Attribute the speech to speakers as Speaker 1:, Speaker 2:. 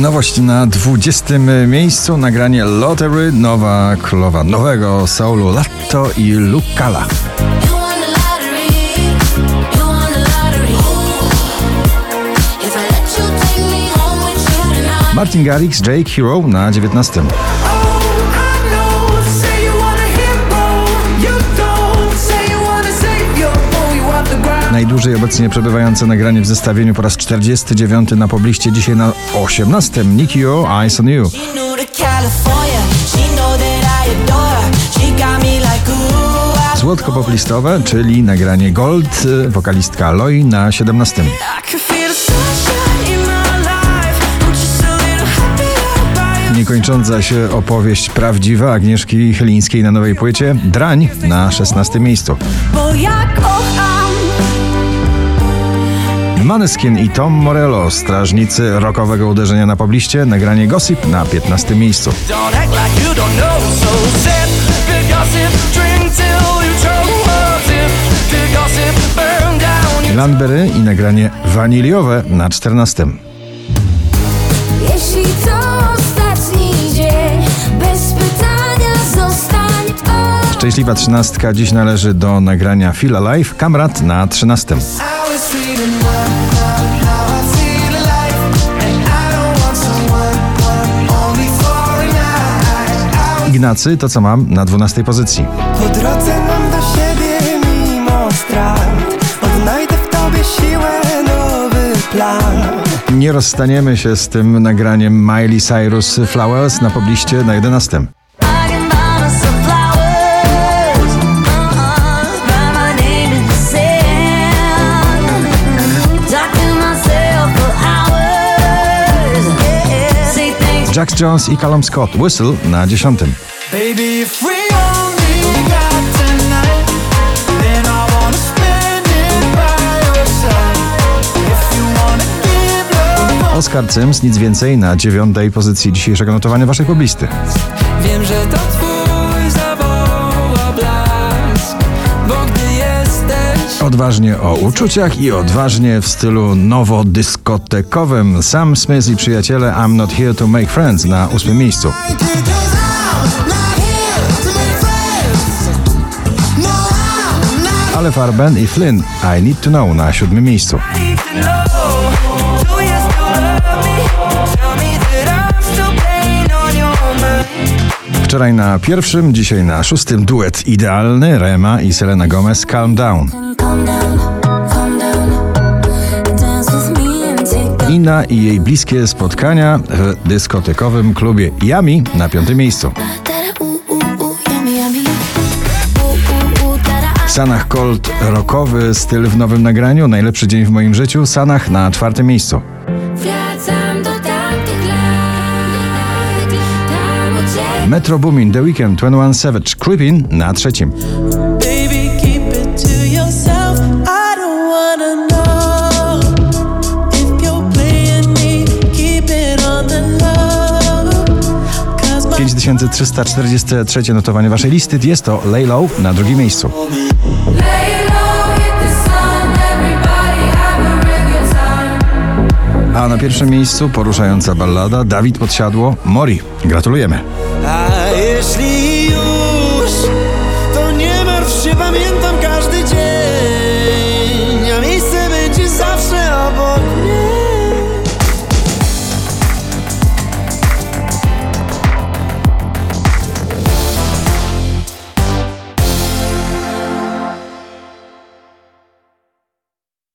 Speaker 1: Nowość na 20 miejscu, nagranie Lottery, nowa królowa nowego soulu Latto i Lucala. Martin Garrix, Jake Hero na 19. Najdłużej obecnie przebywające nagranie w zestawieniu po raz 49 na pobliście, dzisiaj na 18. Nicky O, Eyes on You. Złotko poplistowe, czyli nagranie Gold, wokalistka Loi na 17. Niekończąca się opowieść prawdziwa Agnieszki Chylińskiej na nowej płycie Drań na 16 miejscu. Maneskin i Tom Morello, strażnicy rockowego uderzenia na pobliście, nagranie Gossip na 15 miejscu. Landberry i nagranie waniliowe na 14. Jeśli to ostatni dzień, bez pytania zostań. Szczęśliwa trzynastka dziś należy do nagrania Feel Alive, Kamrat na 13. Ignacy, to co mam na 12 pozycji. Po drodze mam do siebie mimo strat, odnajdę w tobie siłę, nowy plan. Nie rozstaniemy się z tym nagraniem Miley Cyrus Flowers na pobliście na 11. Jack Jones i Callum Scott Whistle na dziesiątym. Oskar Cyms, nic więcej na dziewiątej pozycji dzisiejszego notowania waszych poblisty. Wiem, że to twój Odważnie o uczuciach i odważnie w stylu nowodyskotekowym. Sam Smith i przyjaciele I'm Not Here to Make Friends na ósmym miejscu. Ale Farben i Flynn I Need to Know na siódmym miejscu. Wczoraj na pierwszym, dzisiaj na szóstym duet idealny Rema i Selena Gomez Calm Down. Ina i jej bliskie spotkania w dyskotekowym klubie Yami na piątym miejscu. Sanach Cold rockowy styl w nowym nagraniu, najlepszy dzień w moim życiu, Sanach na czwartym miejscu. Metro Boomin, The Weekend, 21 Savage, Creeping na trzecim. 5343 notowanie waszej listy jest to Laylow na drugim miejscu. A na pierwszym miejscu poruszająca ballada Dawid Podsiadło Mori. Gratulujemy. A jeśli już, to nie martw się, pamiętam